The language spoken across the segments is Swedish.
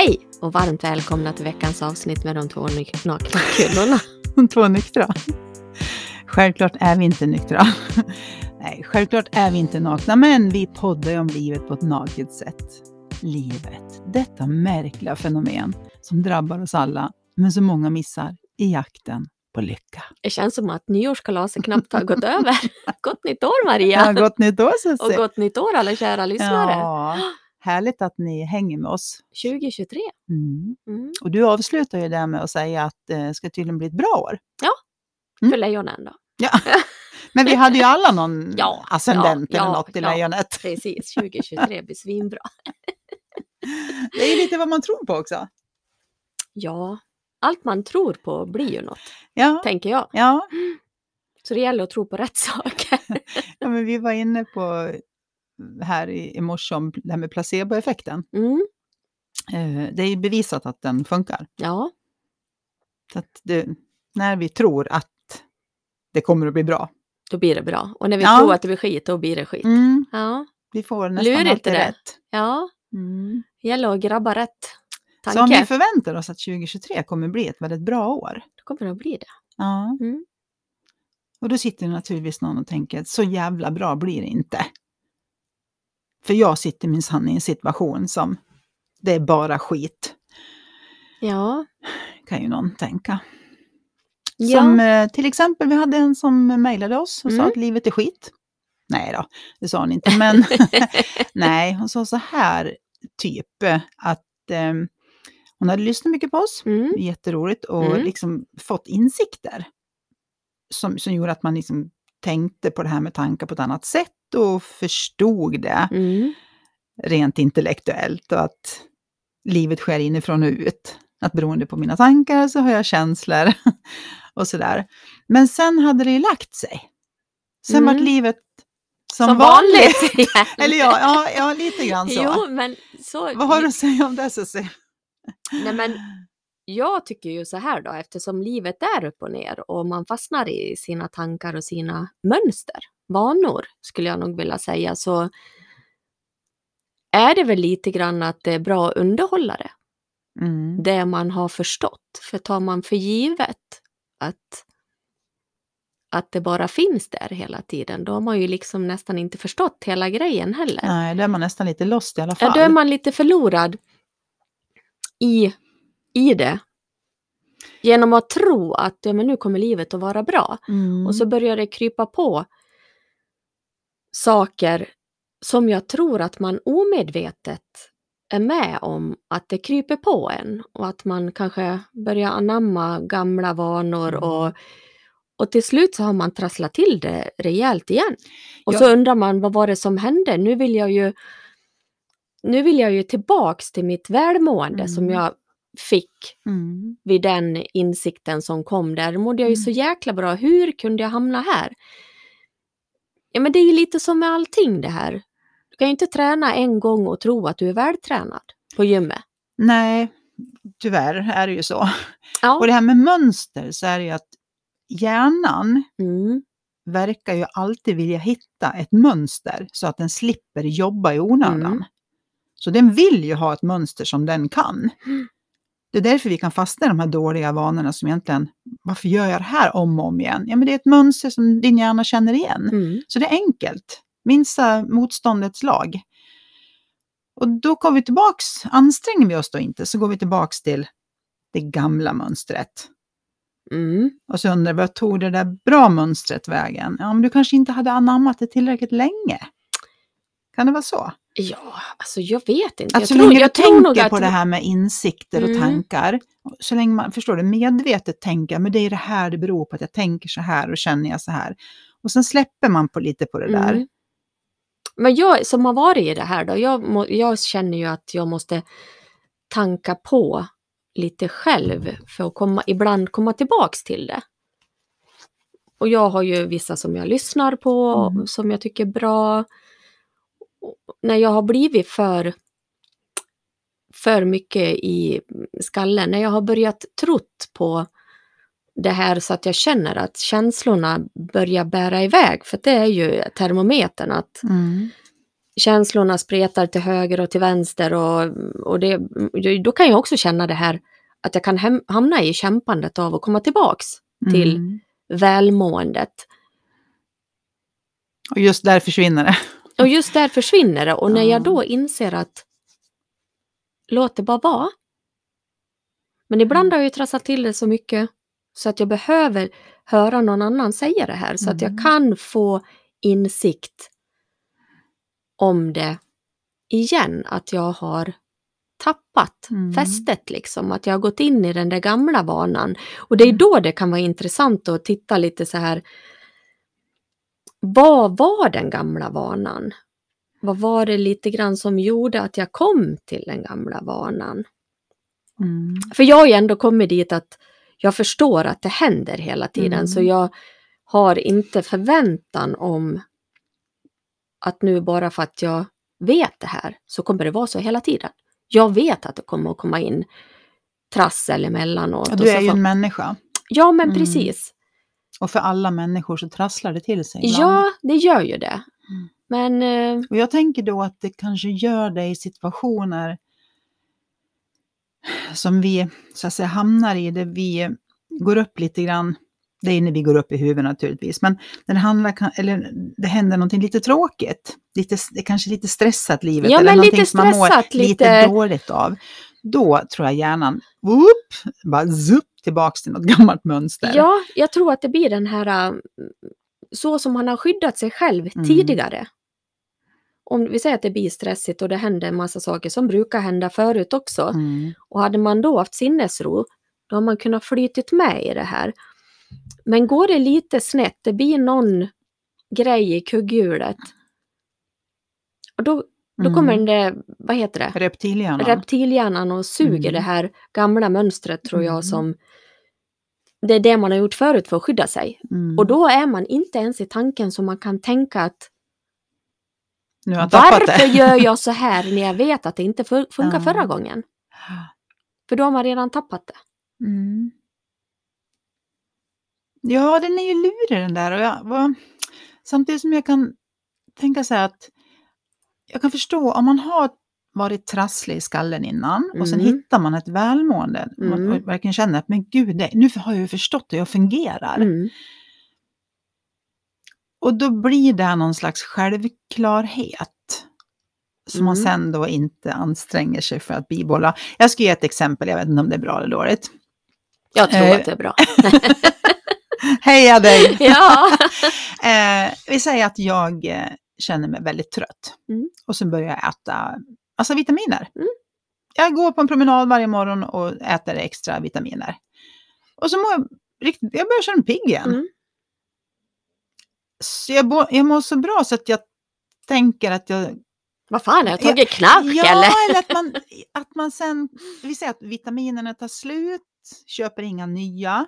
Hej och varmt välkomna till veckans avsnitt med de två nakna kvinnorna. Två nyktra. Självklart är vi inte nyktra. Nej, självklart är vi inte nakna, men vi poddar om livet på ett naket sätt. Livet, detta märkliga fenomen som drabbar oss alla, men så många missar i jakten på lycka. Det känns som att nyårskalaset knappt har gått över. Gott nytt år Maria! Ja, gott nytt år Och Susie! gott nytt år alla kära lyssnare! Ja, härligt att ni hänger med oss. 2023. Mm. Mm. Och du avslutar ju det med att säga att det ska tydligen bli ett bra år. Mm. För lejonen då. Ja. Men vi hade ju alla någon Ja, ascendent ja, eller ja, något i ja. lejonet. Precis, 2023 blir svinbra. Det är lite vad man tror på också. Ja, allt man tror på blir ju något, Ja, tänker jag. ja. Så det gäller att tro på rätt saker. ja men vi var inne på här i, i morse om det här med placeboeffekten. Mm. Eh, det är ju bevisat att den funkar. Ja, Så att det, när vi tror att det kommer att bli bra. då blir det bra. Och när vi Ja. tror att det blir skit, då blir det skit. Mm, Ja, vi får nästan Lurigt alltid det. rätt. ja. Mm. Gäller att grabba rätt Så om vi tanke. förväntar oss att 2023 kommer bli ett väldigt bra år. Då kommer det att bli det. Ja. Mm. Och då sitter det naturligtvis någon och tänker, så jävla bra blir det inte. För jag sitter minsann i en situation som, det är bara skit, Ja. kan ju någon tänka. Ja. Som eh, till exempel, vi hade en som mejlade oss och sa Mm. att livet är skit. Nej då, det sa hon inte, men nej, hon sa så här typ eh, att eh, hon hade lyssnat mycket på oss, Mm. jätteroligt, och Mm. liksom fått insikter som, som gjorde att man liksom tänkte på det här med tankar på ett annat sätt och förstod det Mm. rent intellektuellt och att livet sker inifrån och ut. Att beroende på mina tankar så har jag känslor och sådär. Men sen hade det ju lagt sig. Sen Mm. vart livet som, Som vanligt. vanligt. Eller ja, ja, ja, lite grann så. Jo, men så... Vad har du att säga om det Susie? Nej, men jag tycker ju så här då, eftersom livet är upp och ner och man fastnar i sina tankar och sina mönster, vanor skulle jag nog vilja säga, så är det väl lite grann att det är bra att underhålla det, Mm. det man har förstått. För tar man för givet att, att det bara finns där hela tiden, då har man ju liksom nästan inte förstått hela grejen heller. Nej, då är man nästan lite lost i alla fall. Ja, då är man lite förlorad i, i det. Genom att tro att ja, men nu kommer livet att vara bra. Mm. Och så börjar det krypa på saker som jag tror att man omedvetet är med om att det kryper på en. Och att man kanske börjar anamma gamla vanor Mm. och, och till slut så har man trasslat till det rejält igen. Och Ja. så undrar man vad var det som hände? Nu vill jag ju nu vill jag ju tillbaks till mitt välmående som Mm. jag fick Mm. vid den insikten som kom där. Då mådde jag ju så jäkla bra. Hur kunde jag hamna här? Ja, men det är ju lite som med allting det här. Du kan ju inte träna en gång och tro att du är vältränad på gymmet. Nej, tyvärr är det ju så. Ja. Och det här med mönster så är det ju att hjärnan Mm. verkar ju alltid vilja hitta ett mönster så att den slipper jobba i onödan. Mm. Så den vill ju ha ett mönster som den kan. Mm. Det är därför vi kan fastna i de här dåliga vanorna som egentligen, varför gör jag det här om och om igen? Ja, men det är ett mönster som din hjärna känner igen. Mm. Så det är enkelt. Minsta motståndets lag. Och då kommer vi tillbaks, anstränger vi oss då inte, så går vi tillbaks till det gamla mönstret. Mm. Och så undrar vad tog det där bra mönstret vägen? Ja, men du kanske inte hade anammat det tillräckligt länge. Kan det vara så? Ja, alltså jag vet inte. Att jag tror, länge jag du tror tänker att... på det här med insikter och Mm. tankar, så länge man, förstår du, medvetet tänker, men det är det här det beror på, att jag tänker så här och känner jag så här. Och sen släpper man på lite på det där. Mm. Men jag som har varit i det här då, jag, jag känner ju att jag måste tanka på lite själv för att komma, ibland komma tillbaks till det. Och jag har ju vissa som jag lyssnar på, Mm. som jag tycker är bra. När jag har blivit för, för mycket i skallen, när jag har börjat trott på det här så att jag känner att känslorna börjar bära iväg, för det är ju termometern att Mm. känslorna spretar till höger och till vänster och, och det, då kan jag också känna det här att jag kan hem, hamna i kämpandet av att komma tillbaks till Mm. välmåendet. Och just där försvinner det. Och just där försvinner det och när jag Ja. då inser att låt det bara vara. Men ibland Mm. har jag ju trasslat till det så mycket så att jag behöver höra någon annan säga det här så att jag Mm. kan få insikt om det igen, att jag har tappat Mm. fästet liksom, att jag har gått in i den där gamla vanan. Och det är Mm. då det kan vara intressant att titta lite så här, vad var den gamla vanan? Vad var det lite grann som gjorde att jag kom till den gamla vanan? Mm. För jag har ju ändå kommit dit att jag förstår att det händer hela tiden, Mm. så jag har inte förväntan om att nu bara för att jag vet det här så kommer det vara så hela tiden. Jag vet att det kommer att komma in trassel emellanåt. Ja, och du är ju en människa. Ja, men Mm. precis. Och för alla människor så trasslar det till sig ibland. Ja, det gör ju det. Mm. Men eh, Och jag tänker då att det kanske gör det i situationer som vi så att säga hamnar i, där vi går upp lite grann. Det är när vi går upp i huvudet naturligtvis, men när det, handlar, eller det händer någonting lite tråkigt, lite, det kanske lite stressat livet, Ja, eller någonting som man mår lite lite- dåligt av. Då tror jag hjärnan, whoop, bara zup, tillbaks till något gammalt mönster. ja, jag tror att det blir den här eh, så som man har skyddat sig själv Mm. tidigare. Om vi säger att det blir stressigt och det händer en massa saker som brukar hända förut också. Mm. Och hade man då haft sinnesro, då har man kunnat flytit med i det här. Men går det lite snett, det blir någon grej i kugghjulet. Och då, då Mm. kommer den där, vad heter det, Reptilhjärnan. reptilhjärnan och suger Mm. det här gamla mönstret tror jag Mm. som det är det man har gjort förut för att skydda sig. Mm. Och då är man inte ens i tanken så man kan tänka att varför gör jag så här när jag vet att det inte fun- funkar Ja. förra gången? För då har man redan tappat det. Mm. Ja, den är ju lurig den där. Och jag, vad, samtidigt som jag kan tänka så här att jag kan förstå om man har varit trasslig i skallen innan och sen Mm. hittar man ett välmående. Man Mm. verkligen känner att men gud, det, nu har jag ju förstått hur jag fungerar. Mm. Och då blir det någon slags självklarhet. Som man Mm. sen då inte anstränger sig för att bibehålla. Jag ska ge ett exempel, jag vet inte om det är bra eller dåligt. Jag tror Eh. att det är bra. Heja dig! ja. Eh, vi säger att jag eh, känner mig väldigt trött. Mm. Och så börjar jag äta alltså vitaminer. Mm. Jag går på en promenad varje morgon och äter extra vitaminer. Och så mår jag riktigt, jag börjar känna mig pigg igen. Mm. Så jag, bo, jag mår så bra så att jag tänker att jag... Vad fan, har jag tagit knark ja, eller? eller att man, att man sen... Vi säger att vitaminerna tar slut, köper inga nya.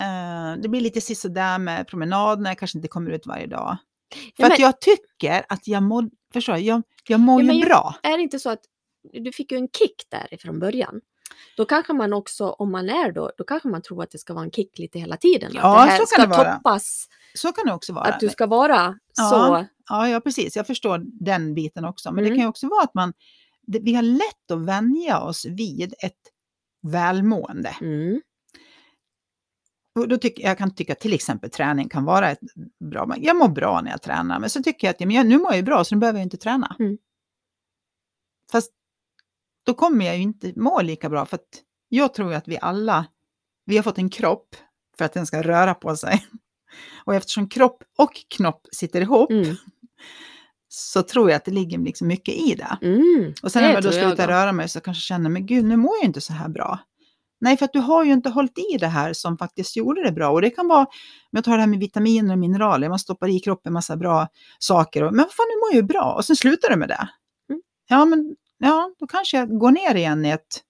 Eh, det blir lite sisådär med promenaderna, jag kanske inte kommer ut varje dag. För Ja, att men jag tycker att jag mår, förstår jag, jag mår Ja, men ju bra. är det inte så att du fick ju en kick där från början? Då kanske man också, om man är då, då kanske man tror att det ska vara en kick lite hela tiden. Ja, att det här så ska kan det vara. toppas, Så kan det också vara. att du ska vara Ja. så. Ja, ja, precis. Jag förstår den biten också. Men det Mm. kan ju också vara att man, det, vi har lätt att vänja oss vid ett välmående. Mm. Och då tycker, jag kan tycka till exempel träning kan vara ett bra, jag mår bra när jag tränar, men så tycker jag att men jag, nu mår jag ju bra så nu behöver jag inte träna. Mm. Fast då kommer jag ju inte må lika bra för att jag tror att vi alla, vi har fått en kropp för att den ska röra på sig. Och eftersom kropp och knopp sitter ihop Mm. så tror jag att det ligger liksom mycket i det. Mm. Och sen Det när jag då jag slutar då. röra mig så kanske jag känner, men gud, nu mår jag inte så här bra. Nej, för att du har ju inte hållit i det här som faktiskt gjorde det bra. Och det kan vara, om jag tar det här med vitaminer och mineraler, man stoppar i kroppen massa bra saker. Och, men vad fan, nu mår jag ju bra. Och sen slutar du med det. Mm. Ja, men ja, då kanske jag går ner igen i ett,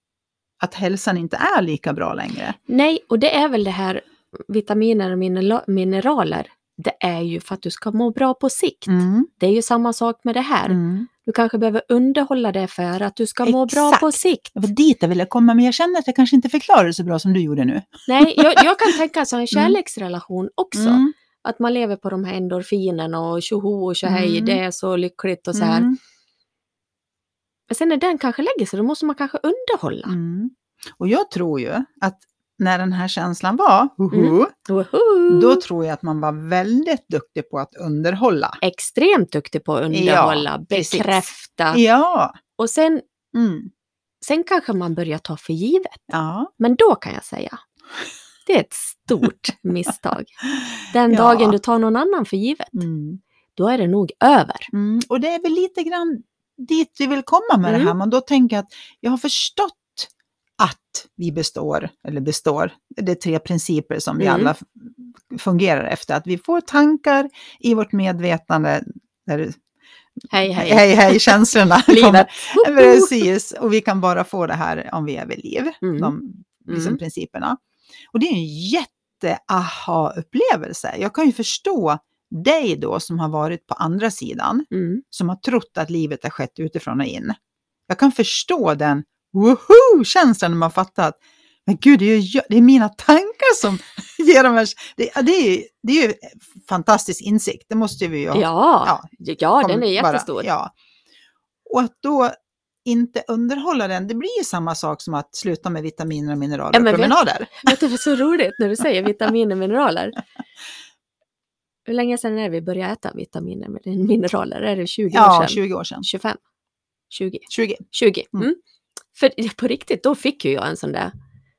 att hälsan inte är lika bra längre. Nej, och det är väl det här vitaminer och minera- mineraler. Det är ju för att du ska må bra på sikt. Mm. Det är ju samma sak med det här. Mm. Du kanske behöver underhålla det för att du ska må bra Exakt. på sikt. Det var dit jag ville komma, men jag känner att jag kanske inte förklarar det så bra som du gjorde nu. Nej, jag, jag kan tänka så en kärleksrelation också. Mm. Att man lever på de här endorfinerna och tjoho och tjohej, Mm. det är så lyckligt och så här. Mm. Men sen när den kanske lägger sig, då måste man kanske underhålla. Mm. Och jag tror ju att när den här känslan var, hoho, Mm. Då tror jag att man var väldigt duktig på att underhålla. Extremt duktig på att underhålla, precis. bekräfta. Ja. Och sen, Mm. sen kanske man börjar ta för givet. ja. Men då kan jag säga, det är ett stort misstag. Den Ja. dagen du tar någon annan för givet, Mm. då är det nog över. Mm. Och det är väl lite grann dit vi vill komma med det här. Mm. Men då tänker jag att jag har förstått att vi består, eller består, det är tre principer som vi Mm. alla fungerar efter. Att vi får tankar i vårt medvetande, där, Hej hej. hej hej känslorna. Livet. Precis, och vi kan bara få det här om vi är vid liv, Mm. de liksom, Mm. principerna. Och det är en jätte-aha-upplevelse. Jag kan ju förstå dig då som har varit på andra sidan, Mm. som har trott att livet har skett utifrån och in. Jag kan förstå den woho-känslan när man fattar att men gud, det är, ju, det är mina tankar som ger de här... Det, det, är, det är ju fantastisk insikt, det måste vi ju ha. Ja, ja, den kom är bara- jättestor. ja. Och att då inte underhålla den, det blir ju samma sak som att sluta med vitaminer och mineraler Ja, och men vet- promenader. Vet du vad så roligt när du säger vitaminer och mineraler? Hur länge sedan är det vi började äta vitaminer och mineraler? Är det 20 år Ja, sedan? 20 år sedan. 25? 20? 20 20. Mm. Mm. För på riktigt, då fick ju jag en sån där,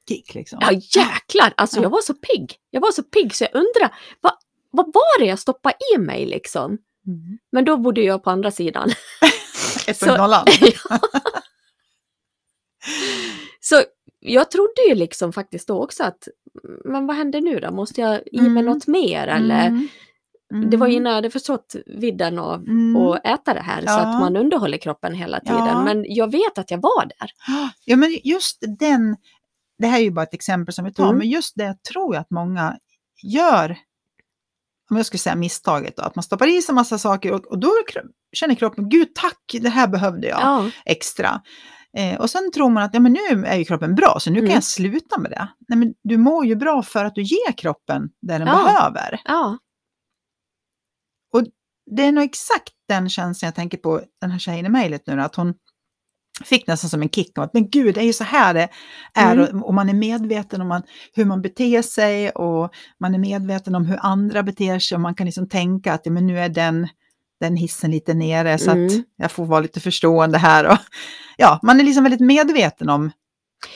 kick liksom. ja jäklar, alltså Ja. jag var så pigg. Jag var så pigg så jag undrar, vad, vad var det jag stoppade i mig liksom? Mm. Men då bodde jag på andra sidan. Ett Så- jag trodde ju liksom faktiskt då också att, men vad händer nu då? Måste jag i mig Mm. något mer eller? Mm. Mm. Det var ju jag hade förstått vidden av Mm. att äta det här så Ja. att man underhåller kroppen hela tiden. Ja. Men jag vet att jag var där. Ja, men just den, det här är ju bara ett exempel som vi tar, Mm. men just det tror jag att många gör, om jag skulle säga misstaget då, att man stoppar i sig massa saker och, och då känner kroppen, gud tack, det här behövde jag Ja. extra. Eh, och sen tror man att ja, men nu är ju kroppen bra, så nu kan Mm. jag sluta med det. Nej, men du mår ju bra för att du ger kroppen det den Ja. behöver. ja. Det är nog exakt den känslan jag tänker på den här tjejen i mejlet nu, att hon fick nästan som en kick om att men gud, det är ju så här det är Mm. och, och man är medveten om man, hur man beter sig och man är medveten om hur andra beter sig och man kan liksom tänka att ja, men nu är den, den hissen lite nere så att Mm. jag får vara lite förstående här. Och, ja, man är liksom väldigt medveten om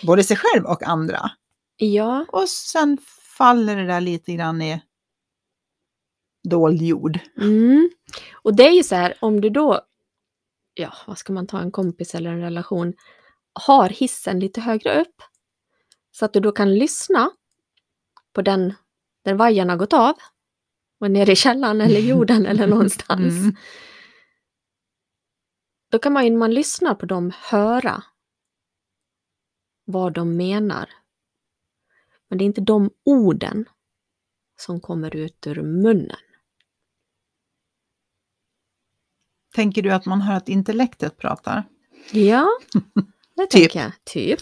både sig själv och andra. Ja. Och sen faller det där lite grann i dold jord. Mm. Och det är ju så här, om du då, ja, vad ska man ta, en kompis eller en relation, har hissen lite högre upp, så att du då kan lyssna på den där vajern har gått av, och nere i källaren eller jorden eller någonstans. Mm. Då kan man ju när man lyssnar på dem höra vad de menar. Men det är inte de orden som kommer ut ur munnen. Tänker du att man hör att intellektet pratar? Ja, det Typ. tänker jag. Typ.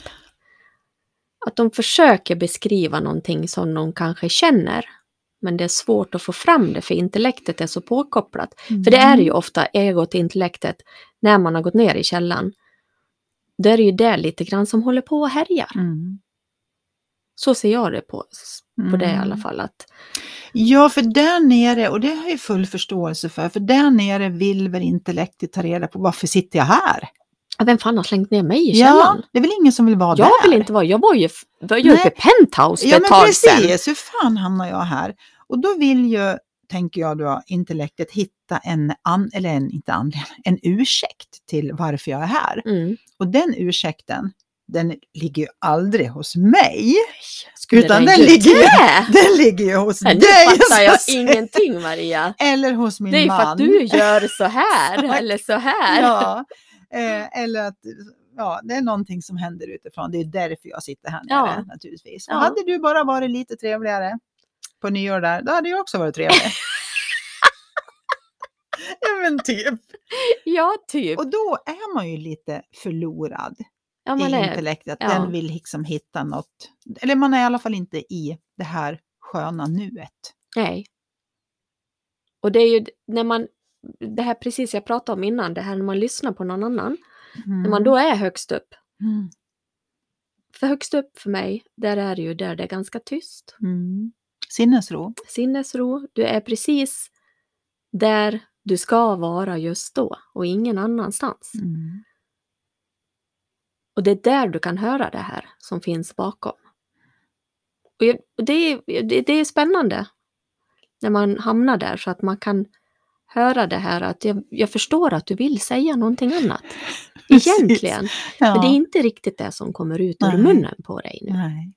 Att de försöker beskriva någonting som de kanske känner. Men det är svårt att få fram det för intellektet är så påkopplat. För det är ju ofta egot, intellektet, när man har gått ner i källan. Då är det ju det lite grann som håller på och härjar. Mm. Så ser jag det på, på det i Mm. alla fall. Att, Ja, för där nere, och det har jag full förståelse för, för där nere vill väl intellektet ta reda på varför sitter jag här? vem fan har slängt ner mig i Ja, källaren? det är väl ingen som vill vara Jag där? vill inte vara, jag var ju, var ju uppe i penthouse för Ja, ett men tag sedan. precis. Hur fan hamnar jag här? Och då vill ju, tänker jag då, intellektet hitta en, an, eller en, inte anledning, en ursäkt till varför jag är här. Mm. Och den ursäkten, den ligger ju aldrig hos mig. Skulle Utan den den ju ligger, det? den ligger ju hos Nej, Nu dig. fattar så jag ingenting Maria. Eller hos min Det är ju man. för att du gör så här eller så här. Ja, eh, eller att ja, det är någonting som händer utifrån. Det är därför jag sitter här nere Ja. naturligtvis. Ja. Hade du bara varit lite trevligare på nyår där, då hade jag också varit trevlig. ja men typ. Ja, typ. Och då är man ju lite förlorad Ja, man i är, intellektet. ja. Den vill liksom hitta något, eller man är i alla fall inte i det här sköna nuet. nej. Och det är ju när man, det här precis jag pratade om innan, det här när man lyssnar på någon annan, när man då är högst upp. Mm. För högst upp för mig, där är det ju där det är ganska tyst. Mm. Sinnesro. Sinnesro, du är precis där du ska vara just då och ingen annanstans. Mm. Och det är där du kan höra det här som finns bakom. Och det, är, det, är spännande när man hamnar där så att man kan höra det här att jag, jag förstår att du vill säga någonting annat. Egentligen. Ja. Men det är inte riktigt det som kommer ut ur Nej. munnen på dig nu. Nej.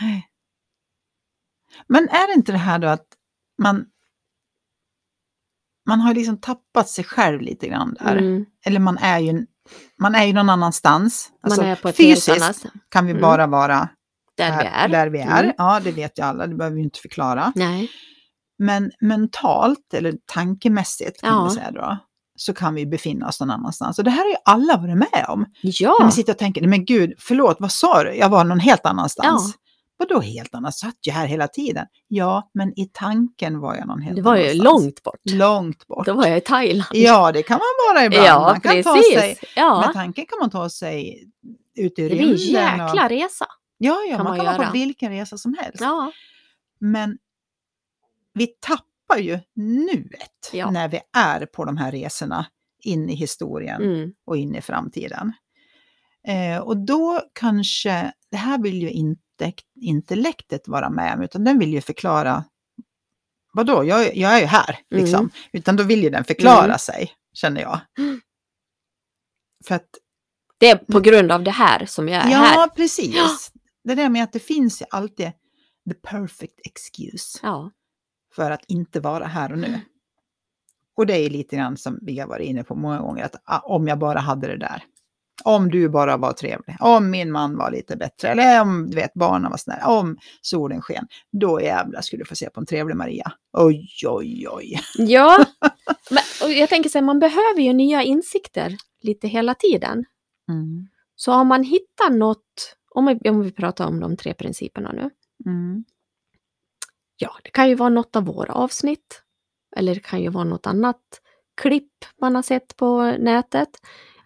Nej. Men är det inte det här då att man man har liksom tappat sig själv lite grann där. Mm, Eller man är ju, man är ju någon annanstans. Alltså, man är på ett fysiskt helt annat kan vi Mm. bara vara där här, vi är. där vi är. Mm. Ja, det vet ju alla, det behöver vi inte förklara. Nej. Men mentalt, eller tankemässigt kan Ja. vi säga då, så kan vi befinna oss någon annanstans. Och det här har ju alla varit med om. När Ja, man sitter och tänker, "Nej, men gud, förlåt, vad sa du? Jag var någon helt annanstans. Vadå helt annanstans? Satt ju här hela tiden. Ja, men i tanken var jag någon helt det var ju annanstans. långt bort. Långt bort. Då var jag i Thailand. Ja, det kan man vara ibland. Ja, man kan ta precis. sig, med ja, tanken kan man ta sig ut i det blir en rymden. och- jäkla resa. Ja, ja kan man, man kan vara på vilken resa som helst. Ja, Men vi tappar ju nuet Ja. när vi är på de här resorna in i historien mm. och in i framtiden. Eh, och då kanske, det här vill ju inte intellektet vara med om, utan den vill ju förklara, vadå, jag, jag är ju här, liksom. Mm. Utan då vill ju den förklara Mm. sig, känner jag. Mm. För att, det är på grund av det här som jag är ja, här. precis. Ja. Det där med att det finns ju alltid the perfect excuse. Ja. för att inte vara här och nu. Och det är lite grann som vi har varit inne på många gånger, att ah, om jag bara hade det där. Om du bara var trevlig, om min man var lite bättre, eller om du vet, barnen var snälla, om solen sken, då jävlar skulle du få se på en trevlig Maria. Oj, oj, oj. Ja, men, jag tänker så här, man behöver ju nya insikter lite hela tiden. Mm. Så om man hittar något, om vi, om vi pratar om de tre principerna nu. Mm. Ja, det kan ju vara något av våra avsnitt. Eller det kan ju vara något annat klipp man har sett på nätet.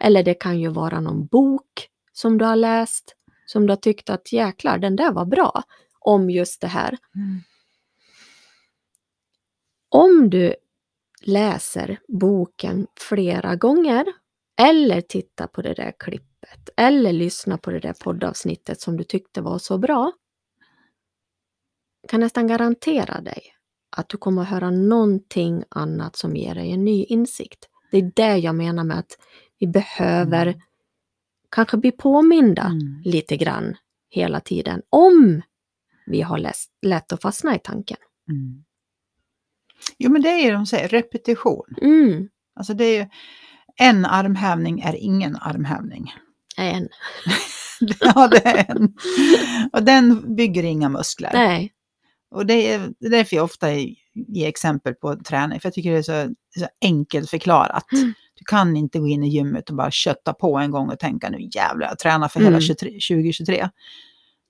Eller det kan ju vara någon bok som du har läst. Som du har tyckt att jäklar, den där var bra. Om just det här. Mm. Om du läser boken flera gånger eller tittar på det där klippet eller lyssnar på det där poddavsnittet som du tyckte var så bra kan nästan garantera dig att du kommer att höra någonting annat som ger dig en ny insikt. Det är det jag menar med att vi behöver Mm. kanske bli påminda Mm. lite grann hela tiden om vi har läst, lätt att fastna i tanken. Mm. Jo, men det är ju de säger, repetition. Mm, Alltså det är ju, en armhävning är ingen armhävning. en. ja, det är en. Och den bygger inga muskler. Nej. Och det är därför jag ofta ger exempel på träning, för jag tycker det är så, så enkelt förklarat. Mm. Du kan inte gå in i gymmet och bara kötta på en gång och tänka nu jävlar, jag tränar för hela Mm. 23, 2023.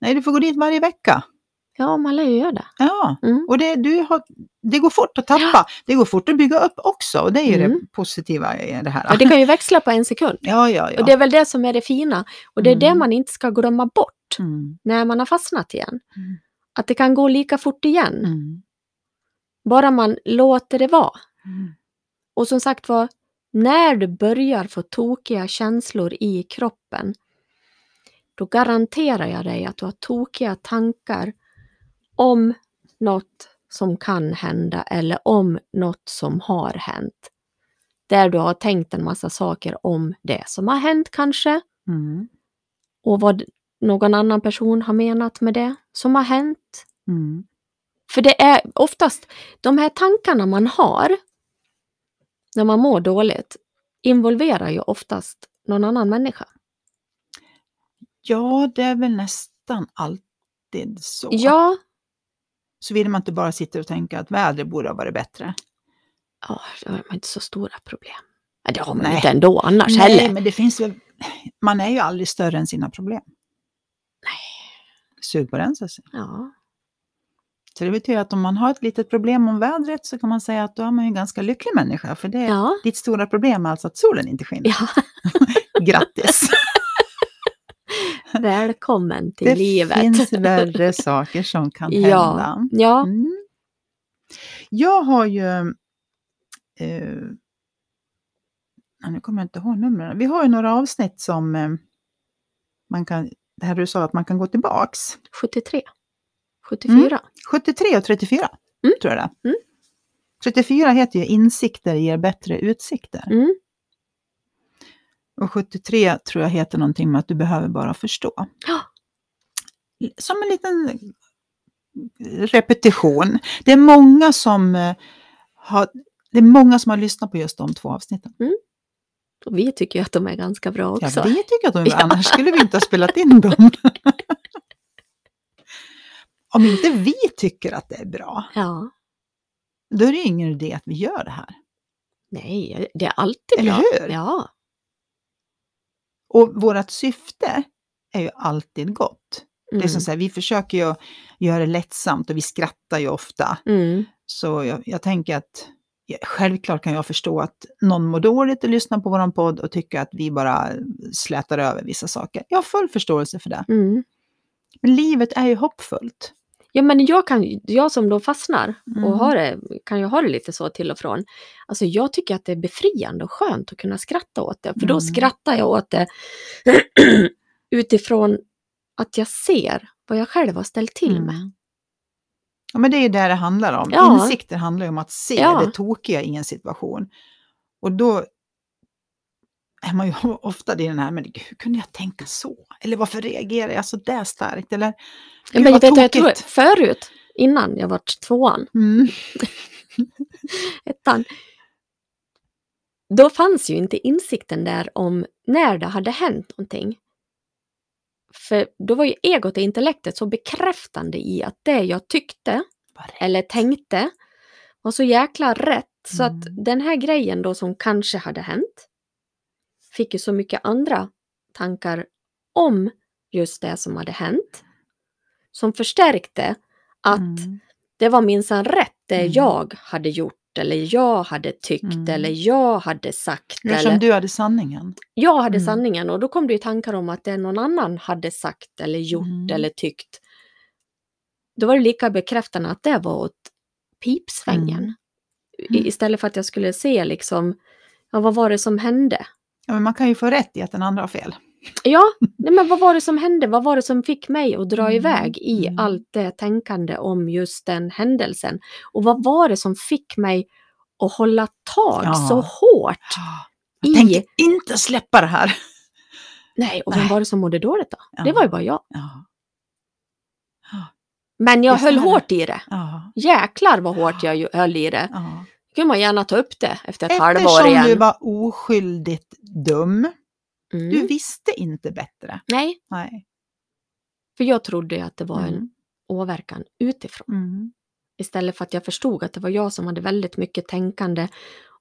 Nej, du får gå dit varje vecka. Ja, man lär ju göra det. Ja, Mm. och det, du har, det går fort att tappa. Det går fort att bygga upp också och det är ju Mm. det positiva i det här. Ja, det kan ju växla på en sekund. ja, ja, ja. Och det är väl det som är det fina. Och det är det Mm. man inte ska glömma bort Mm, när man har fastnat igen. Mm. Att det kan gå lika fort igen. mm, Bara man låter det vara. mm, Och som sagt var, när du börjar få tokiga känslor i kroppen, då garanterar jag dig att du har tokiga tankar om något som kan hända eller om något som har hänt. Där du har tänkt en massa saker om det som har hänt kanske mm, och vad någon annan person har menat med det som har hänt. mm. För det är oftast de här tankarna man har när man mår dåligt involverar ju oftast någon annan människa. Ja, det är väl nästan alltid så. Ja, Så vill man inte bara sitta och tänka att vädret borde ha varit bättre. ja det har man inte så stora problem. Ja, det har man Nej. inte ändå annars Nej, heller. men det finns väl, man är ju aldrig större än sina problem. Nej. Sug på den så att säga. Ja. För det betyder att om man har ett litet problem om vädret så kan man säga att då är man ju en ganska lycklig människa. För det är Ja. ditt stora problem är alltså att solen inte skiner. ja. Grattis! Välkommen till det livet. finns värre saker som kan hända. Ja. Mm. Jag har ju... Eh, nu kommer jag inte ihåg numren. Vi har ju några avsnitt som eh, man kan... Det här du sa att man kan gå tillbaks. 73. 74. 73 och 34 Mm. tror jag det. Mm. 34 heter ju Insikter ger bättre utsikter. Mm. Och 73 tror jag heter någonting med att du behöver bara förstå. Ja. Som en liten repetition. Det är många som eh, har, det är många som har lyssnat på just de två avsnitten. Och vi tycker ju att de är ganska bra Ja, också. vi tycker att de är bra, Ja. annars skulle vi inte ha spelat in dem. Om inte vi tycker att det är bra, Ja. då är det ingen idé att vi gör det här. Nej, det är alltid Eller bra. hur? Ja. Och vårt syfte är ju alltid gott. Det är Mm. som så här, vi försöker ju göra det lättsamt och vi skrattar ju ofta. Mm. Så jag, jag tänker att självklart kan jag förstå att någon mår dåligt och lyssnar på våran podd och tycker att vi bara slätar över vissa saker. Jag har full förståelse för det. Mm. Men livet är ju hoppfullt. Ja, men jag, kan, jag som då fastnar Mm. och har det, kan ju ha det lite så till och från. Alltså jag tycker att det är befriande och skönt att kunna skratta åt det. För då Mm. skrattar jag åt det utifrån att jag ser vad jag själv har ställt till med. Mm. Ja, men det är ju det det handlar om. Ja. Insikter handlar ju om att se Ja. det tokiga i en situation. Och då är man ju ofta i den här, men hur kunde jag tänka så? Eller varför reagerar jag så där starkt? Eller, gud, men jag vet, jag tror, förut, innan jag var tvåan, Mm. ettan, då fanns ju inte insikten där om när det hade hänt någonting. För då var ju egot och intellektet så bekräftande i att det jag tyckte eller tänkte var så jäkla rätt. Så att Mm. den här grejen då som kanske hade hänt fick ju så mycket andra tankar om just det som hade hänt. Som förstärkte att Mm. det var minsann rätt det Mm. jag hade gjort eller jag hade tyckt Mm. eller jag hade sagt. Eftersom Eller du hade sanningen. jag hade Mm. sanningen och då kom det ju tankar om att det någon annan hade sagt eller gjort Mm. eller tyckt. Då var det lika bekräftande att det var åt pipsvängen. Mm. Istället för att jag skulle se liksom, ja, vad var det som hände? Ja, men man kan ju få rätt i att den andra har fel. Ja, nej, men vad var det som hände? Vad var det som fick mig att dra Mm, iväg i mm. allt det tänkande om just den händelsen? Och vad var det som fick mig att hålla tag Ja. så hårt? Jag I- tänker inte släppa det här. Nej, och vem Nej. var det som mådde dåligt då? Ja. Det var ju bara jag. Ja. Men jag Visst höll det. hårt i det. Ja. Jäklar vad hårt jag höll i det. Ja. kunde man gärna ta upp det efter ett halvår Eftersom igen. du var oskyldigt dum. Mm. Du visste inte bättre. Nej, Nej. för jag trodde att det var en Mm. åverkan utifrån. Mm. Istället för att jag förstod att det var jag som hade väldigt mycket tänkande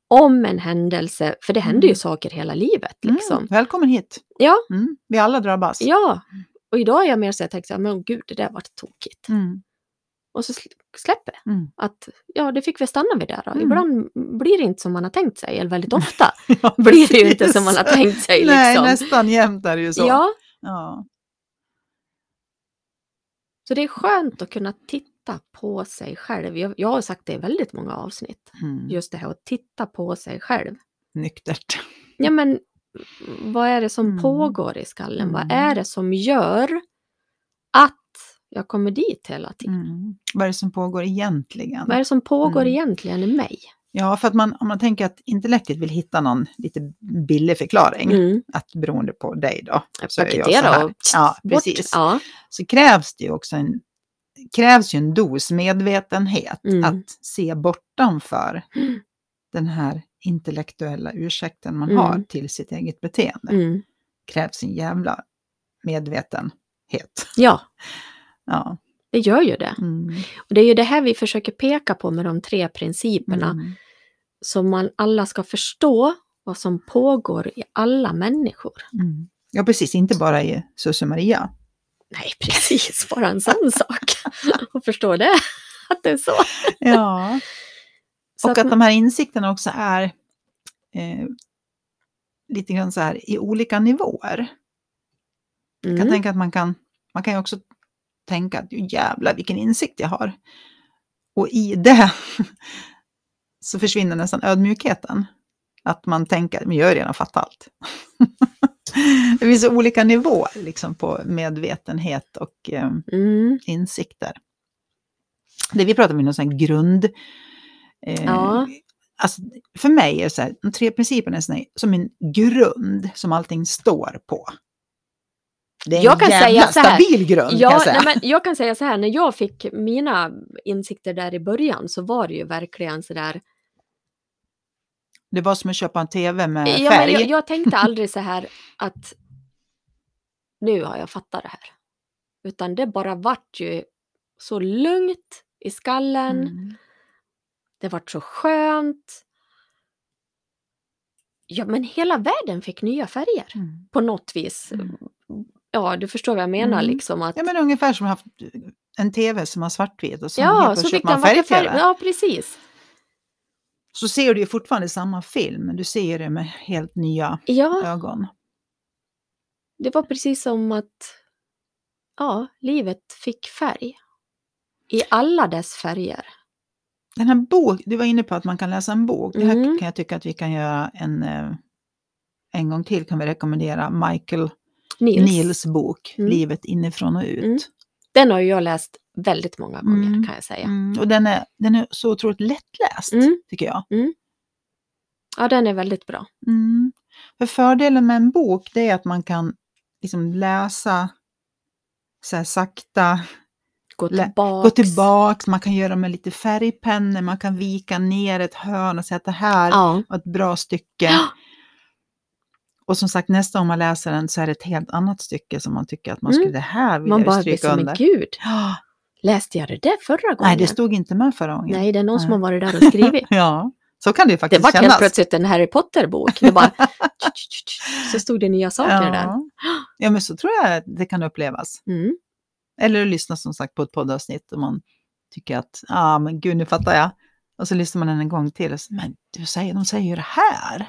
om en händelse. För det händer ju Mm. saker hela livet. Liksom. Mm. Välkommen hit. Ja, Mm. Vi alla drabbas. ja. Och idag är jag mer så jag tänkte, men gud, det där var tokigt. Mm. Och så sl- släpper det. Mm. Att ja, det fick vi stanna vid där. Mm. Ibland blir det inte som man har tänkt sig, eller väldigt ofta Ja, blir det ju inte som man har tänkt sig. Nej, Liksom. nästan jämt är det ju så. Ja, Ja. så det är skönt att kunna titta på sig själv. Jag, jag har sagt det i väldigt många avsnitt. Mm. Just det här att titta på sig själv. Nyktert. Ja, men vad är det som Mm. pågår i skallen? Vad Mm. är det som gör att jag kommer dit hela tiden? Mm. Vad är det som pågår egentligen? Vad är det som pågår Mm. egentligen i mig? Ja, för att man, om man tänker att intellektet vill hitta någon lite billig förklaring, Mm. att beroende på dig då, så är jag så Paketera här. och Ja, precis. Ja. Så krävs det ju också en, krävs ju en dos medvetenhet Mm. att se bortanför Mm. den här intellektuella ursäkten man Mm. har till sitt eget beteende. Mm. krävs en jävla medvetenhet. ja, Ja. det gör ju det. Mm. Och det är ju det här vi försöker peka på med de tre principerna. Mm. Så man alla ska förstå vad som pågår i alla människor. Mm. Ja, precis. Inte bara i Susse Maria. Nej, precis. Bara en sån sak. Och förstå det. att det är så. Ja. så och att de här insikterna också är eh, lite grann så här i olika nivåer. Jag kan mm. tänka att man kan, man kan ju också tänka att "Ju jävlar vilken insikt jag har. Och i det så försvinner nästan ödmjukheten. Att man tänker, men jag har redan fattat allt. det finns olika nivåer liksom, på medvetenhet och eh, Mm. insikter. Det vi pratar om är någon sån grund... Eh, Ja. alltså, för mig är det så här, de tre principerna är sån här, som en grund som allting står på. Det är en Jag kan jävla säga så här, stabil grund kan Ja, jag säga. nej, men jag kan säga så här, när jag fick mina insikter där i början så var det ju verkligen så där. Det var som att köpa en tv med Ja, färg. men jag, jag tänkte aldrig så här att nu har jag fattat det här. Utan det bara vart ju så lugnt i skallen. Mm. Det vart så skönt. Ja, men hela världen fick nya färger Mm. på något vis. Mm. Ja, du förstår vad jag menar Mm. liksom att Ja, men ungefär som haft en tv som har svartvit och så, Ja, helt så fick man färg-tv. Ja, precis. Så ser du ju fortfarande samma film, men du ser det med helt nya Ja, ögon. det var precis som att ja, livet fick färg. I alla dess färger. Den här bok, du var inne på att man kan läsa en bok. Det här Mm. kan jag tycka att vi kan göra en, eh, en gång till. kan vi rekommendera Michael Nils. Nils bok, Mm. Livet inifrån och ut. Mm. Den har jag läst väldigt många gånger Mm. kan jag säga. Mm, och den är, den är så otroligt lättläst, Mm. tycker jag. Ja, den är väldigt bra. Mm. För fördelen med en bok det är att man kan liksom läsa så sakta, Gå tillbaks. gå tillbaks, man kan göra med lite färgpennor, man kan vika ner ett hörn och säga att det här Ja. var ett bra stycke. Ja. Och som sagt, nästa gång man läser den så är det ett helt annat stycke som man tycker att man Mm. skulle, det här vill Man jag bara stryka som under. en gud. Ja. Läste jag det där förra gången? Nej, det stod inte med förra gången. Nej, det är någon som har varit där och skrivit. Ja, så kan det ju Det faktiskt var helt kännas. plötsligt en Harry Potter-bok. Det bara... så stod det nya saker där. ja. ja, men så tror jag det kan upplevas. Mm. Eller lyssna som sagt på ett poddavsnitt och man tycker att, ja ah, men gud nu fattar jag. Och så lyssnar man en gång till och så, men du säger, de säger ju det här.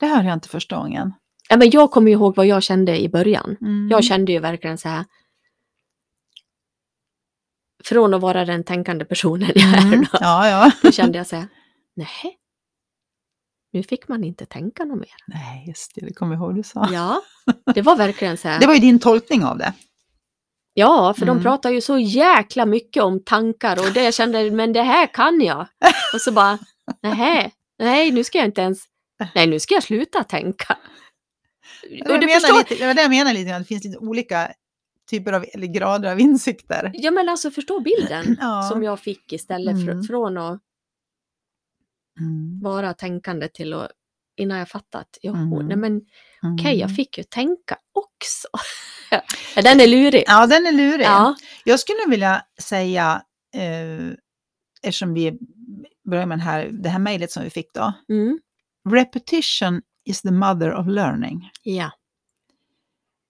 Det hörde jag inte första gången. Ja, men jag kommer ihåg vad jag kände i början. Mm. Jag kände ju verkligen så här. Från att vara den tänkande personen jag är Mm. då, Ja, ja. då kände jag så här. Nej. Nu fick man inte tänka något mer. Nej, just det, det kommer jag ihåg du sa. Ja, det var verkligen så här. Det var ju din tolkning av det. Ja, för Mm. de pratar ju så jäkla mycket om tankar och det jag kände, men det här kan jag. Och så bara, nej, nej, nu ska jag inte ens, nej, nu ska jag sluta tänka. Det, Och du menar förstår, lite, det var det jag menar lite, grann, det finns lite olika typer av, eller grader av insikter. ja men alltså förstå bilden Ja. som jag fick istället Mm. från att Mm. vara tänkande till att, innan jag fattat, jo, Mm. nej men okej, jag Mm. fick ju tänka också. den är lurig. Ja, den är lurig. Ja, Jag skulle vilja säga, eh, eftersom vi börjar med den här, det här mejlet som vi fick då. mm. Repetition is the mother of learning. ja.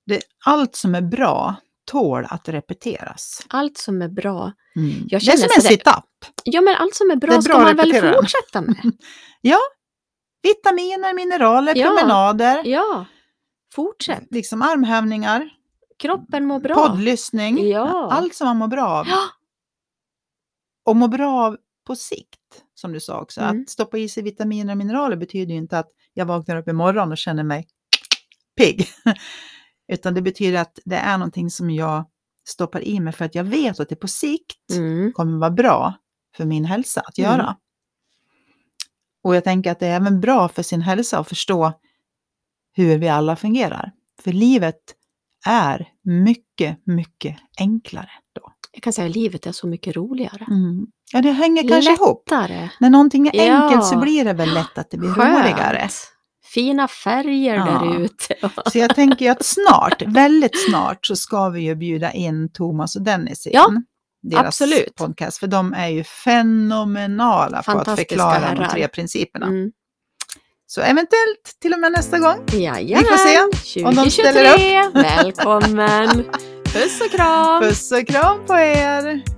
Det, allt som är bra tål att repeteras. allt som är bra. Mm. Det är som en sit-up. Ja, men allt som är bra Det är ska bra att man väl fortsätta med? Vitaminer, mineraler, Ja. promenader, Ja, fortsätt. liksom armhävningar, Kroppen mår bra. poddlyssning. Ja. Allt som man mår bra av. Ja, Och mår bra av på sikt, som du sa också. Mm. Att stoppa i sig vitaminer och mineraler betyder ju inte att jag vaknar upp imorgon och känner mig pigg. Utan det betyder att det är någonting som jag stoppar i mig för att jag vet att det på sikt mm. kommer vara bra för min hälsa att Mm. göra. Och jag tänker att det är även bra för sin hälsa att förstå hur vi alla fungerar. För livet är mycket, mycket enklare. Jag kan säga att livet är så mycket roligare. Mm. Ja, det hänger kanske ihop. Lättare. När någonting är Ja. enkelt så blir det väl lätt att det blir roligare. Fina färger Ja. där ute. Så jag tänker att snart, väldigt snart, så ska vi ju bjuda in Thomas och Dennis in. Ja, deras absolut. podcast, för de är ju fenomenala på att förklara de herrar. tre principerna. Mm. Så eventuellt till och med nästa gång. Jajamän. Vi får se om de 2023. ställer Välkommen. Puss och kram. Puss och kram på er!